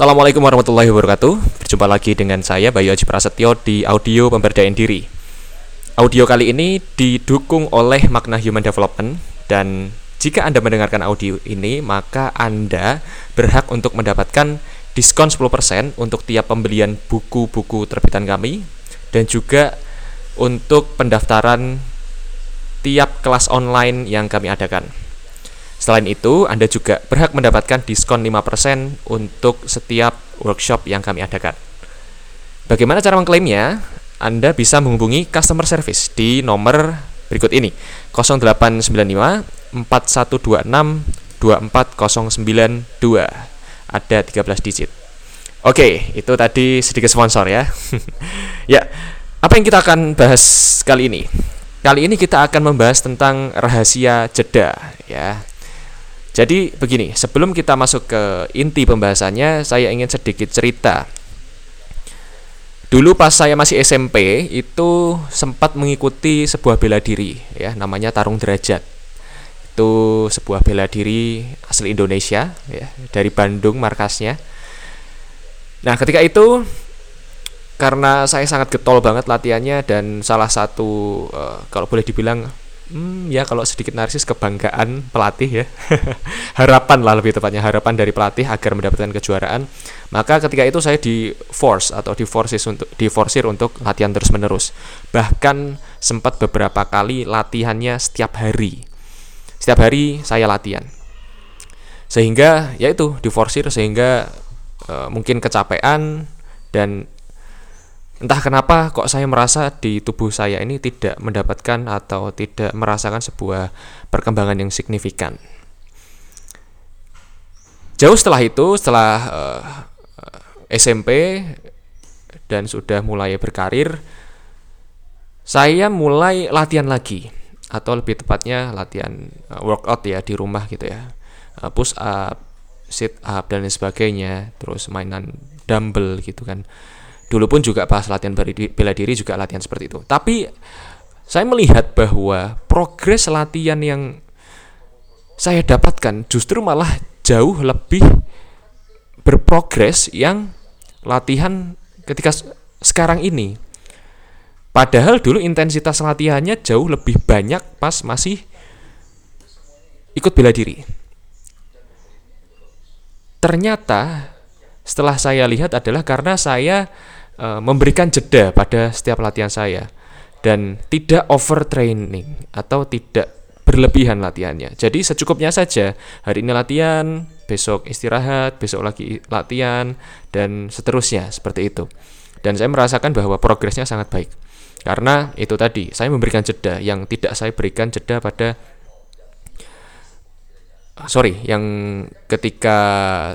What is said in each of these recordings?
Assalamualaikum warahmatullahi wabarakatuh. Berjumpa lagi dengan saya Bayu Haji Prasetyo di audio pemberdayaan diri. Audio kali ini didukung oleh Makna Human Development Dan jika Anda mendengarkan audio ini Maka Anda berhak untuk mendapatkan diskon 10% Untuk tiap pembelian buku-buku terbitan kami Dan juga untuk pendaftaran tiap kelas online yang kami adakan Selain itu, Anda juga berhak mendapatkan diskon 5% untuk setiap workshop yang kami adakan. Bagaimana cara mengklaimnya? Anda bisa menghubungi customer service di nomor berikut ini 0895 4126 24092 ada 13 digit Oke, itu tadi sedikit sponsor ya Ya, apa yang kita akan bahas kali ini? Kali ini kita akan membahas tentang rahasia jeda ya jadi begini, sebelum kita masuk ke inti pembahasannya, saya ingin sedikit cerita. Dulu pas saya masih SMP itu sempat mengikuti sebuah bela diri ya, namanya tarung derajat. Itu sebuah bela diri asli Indonesia ya, dari Bandung markasnya. Nah, ketika itu karena saya sangat getol banget latihannya dan salah satu uh, kalau boleh dibilang Hmm, ya kalau sedikit narsis kebanggaan pelatih ya. harapan lah lebih tepatnya harapan dari pelatih agar mendapatkan kejuaraan. Maka ketika itu saya di force atau di forces untuk di forsir untuk latihan terus-menerus. Bahkan sempat beberapa kali latihannya setiap hari. Setiap hari saya latihan. Sehingga ya itu di forsir sehingga uh, mungkin kecapean dan entah kenapa kok saya merasa di tubuh saya ini tidak mendapatkan atau tidak merasakan sebuah perkembangan yang signifikan. Jauh setelah itu, setelah uh, eh, SMP dan sudah mulai berkarir, saya mulai latihan lagi atau lebih tepatnya latihan uh, workout ya di rumah gitu ya. Uh, push up, sit up dan sebagainya, terus mainan dumbbell gitu kan dulu pun juga pas latihan bela diri juga latihan seperti itu. Tapi saya melihat bahwa progres latihan yang saya dapatkan justru malah jauh lebih berprogres yang latihan ketika sekarang ini. Padahal dulu intensitas latihannya jauh lebih banyak pas masih ikut bela diri. Ternyata setelah saya lihat adalah karena saya Eh, memberikan jeda pada setiap latihan saya dan tidak overtraining atau tidak berlebihan latihannya. Jadi secukupnya saja. Hari ini latihan, besok istirahat, besok lagi latihan dan seterusnya seperti itu. Dan saya merasakan bahwa progresnya sangat baik. Karena itu tadi, saya memberikan jeda yang tidak saya berikan jeda pada sorry, yang ketika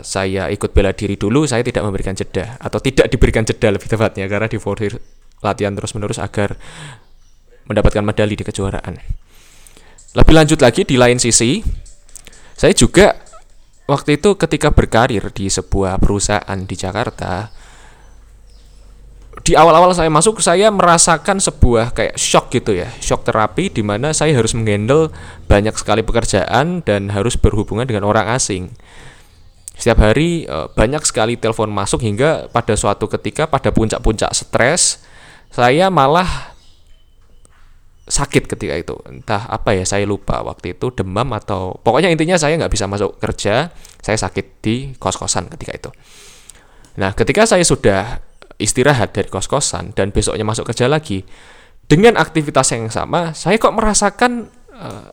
saya ikut bela diri dulu saya tidak memberikan jeda atau tidak diberikan jeda lebih tepatnya karena di diforsir latihan terus menerus agar mendapatkan medali di kejuaraan. Lebih lanjut lagi di lain sisi, saya juga waktu itu ketika berkarir di sebuah perusahaan di Jakarta, di awal-awal saya masuk saya merasakan sebuah kayak shock gitu ya. Shock terapi di mana saya harus menghandle banyak sekali pekerjaan dan harus berhubungan dengan orang asing. Setiap hari eh, banyak sekali telepon masuk hingga pada suatu ketika pada puncak-puncak stres saya malah sakit ketika itu. Entah apa ya saya lupa waktu itu demam atau pokoknya intinya saya nggak bisa masuk kerja saya sakit di kos-kosan ketika itu. Nah ketika saya sudah istirahat dari kos-kosan dan besoknya masuk kerja lagi dengan aktivitas yang sama saya kok merasakan uh,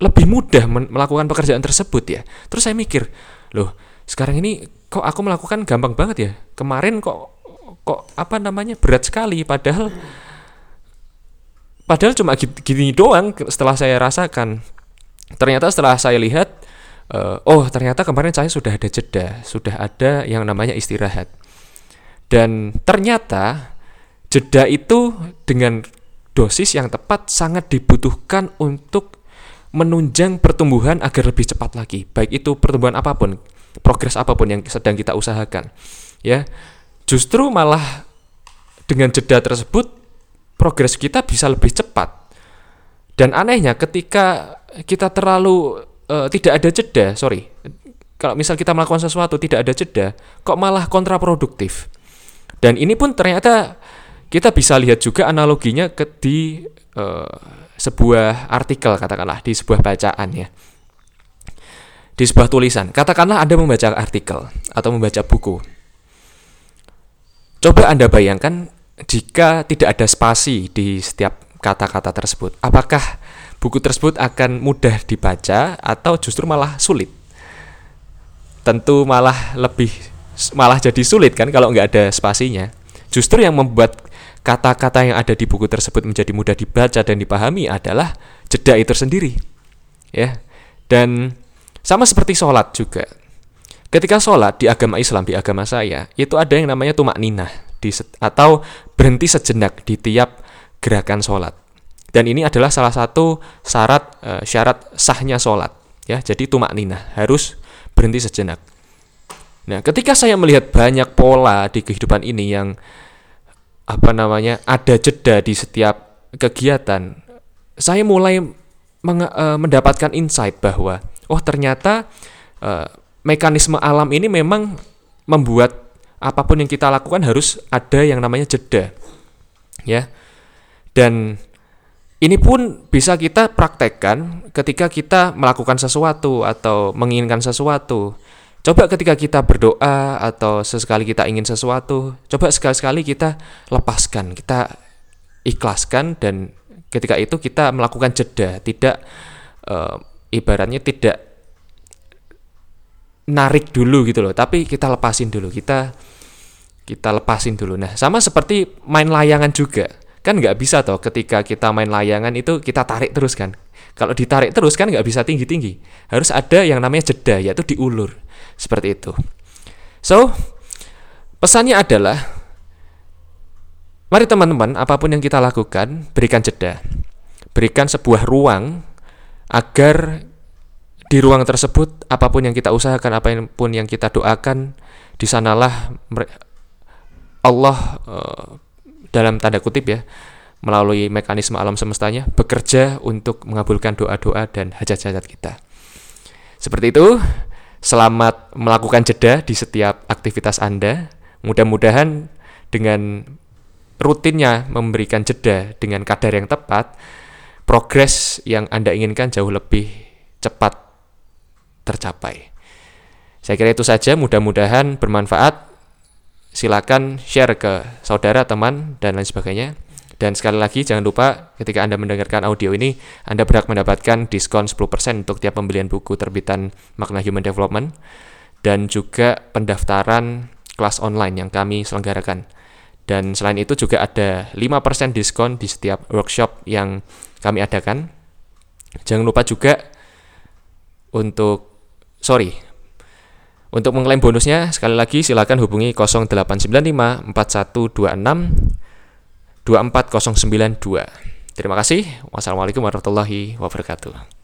lebih mudah melakukan pekerjaan tersebut ya. Terus saya mikir loh sekarang ini kok aku melakukan gampang banget ya? Kemarin kok kok apa namanya berat sekali padahal padahal cuma gini doang setelah saya rasakan. Ternyata setelah saya lihat uh, oh ternyata kemarin saya sudah ada jeda sudah ada yang namanya istirahat dan ternyata jeda itu dengan dosis yang tepat sangat dibutuhkan untuk menunjang pertumbuhan agar lebih cepat lagi. Baik itu pertumbuhan apa pun, progres apa pun yang sedang kita usahakan. Ya. Justru malah dengan jeda tersebut progres kita bisa lebih cepat. Dan anehnya ketika kita terlalu uh, tidak ada jeda, sorry, kalau misal kita melakukan sesuatu tidak ada jeda, kok malah kontraproduktif. Dan ini pun ternyata kita bisa lihat juga analoginya ke di uh, sebuah artikel katakanlah di sebuah bacaan ya. Di sebuah tulisan, katakanlah Anda membaca artikel atau membaca buku. Coba Anda bayangkan jika tidak ada spasi di setiap kata-kata tersebut, apakah buku tersebut akan mudah dibaca atau justru malah sulit? Tentu malah lebih malah jadi sulit kan kalau nggak ada spasinya. Justru yang membuat kata-kata yang ada di buku tersebut menjadi mudah dibaca dan dipahami adalah jeda itu sendiri. Ya. Dan sama seperti sholat juga. Ketika sholat di agama Islam, di agama saya, itu ada yang namanya tumak ninah di atau berhenti sejenak di tiap gerakan sholat. Dan ini adalah salah satu syarat uh, syarat sahnya sholat. Ya, jadi tumak nina harus berhenti sejenak. Nah, ketika saya melihat banyak pola di kehidupan ini yang apa namanya ada jeda di setiap kegiatan, saya mulai uh, mendapatkan insight bahwa oh ternyata uh, mekanisme alam ini memang membuat apa pun yang kita lakukan harus ada yang namanya jeda. Ya. Dan ini pun bisa kita praktekkan ketika kita melakukan sesuatu atau menginginkan sesuatu. Coba ketika kita berdoa atau sesekali kita ingin sesuatu, coba sekali-sekali kita lepaskan, kita ikhlaskan dan ketika itu kita melakukan jeda, tidak e, ibaratnya tidak narik dulu gitu loh, tapi kita lepasin dulu, kita kita lepasin dulu. Nah, sama seperti main layangan juga. Kan nggak bisa toh ketika kita main layangan itu kita tarik terus kan. Kalau ditarik terus kan nggak bisa tinggi-tinggi. Harus ada yang namanya jeda, yaitu diulur. Seperti itu. So, pesannya adalah, mari teman-teman, apa pun yang kita lakukan, berikan jeda. Berikan sebuah ruang agar di ruang tersebut, apa pun yang kita usahakan, apa pun yang kita doakan, di sanalah Allah uh, dalam tanda kutip ya melalui mekanisme alam semestanya bekerja untuk mengabulkan doa-doa dan hajat-hajat kita. Seperti itu, selamat melakukan jeda di setiap aktivitas Anda. Mudah-mudahan dengan rutinnya memberikan jeda dengan kadar yang tepat, progres yang Anda inginkan jauh lebih cepat tercapai. Saya kira itu saja, mudah-mudahan bermanfaat silakan share ke saudara, teman, dan lain sebagainya. Dan sekali lagi jangan lupa ketika Anda mendengarkan audio ini, Anda berhak mendapatkan diskon 10% untuk tiap pembelian buku terbitan Makna Human Development dan juga pendaftaran kelas online yang kami selenggarakan. Dan selain itu juga ada 5% diskon di setiap workshop yang kami adakan. Jangan lupa juga untuk sorry untuk mengklaim bonusnya, sekali lagi silakan hubungi 0895 4126 24092. Terima kasih. Wassalamualaikum warahmatullahi wabarakatuh.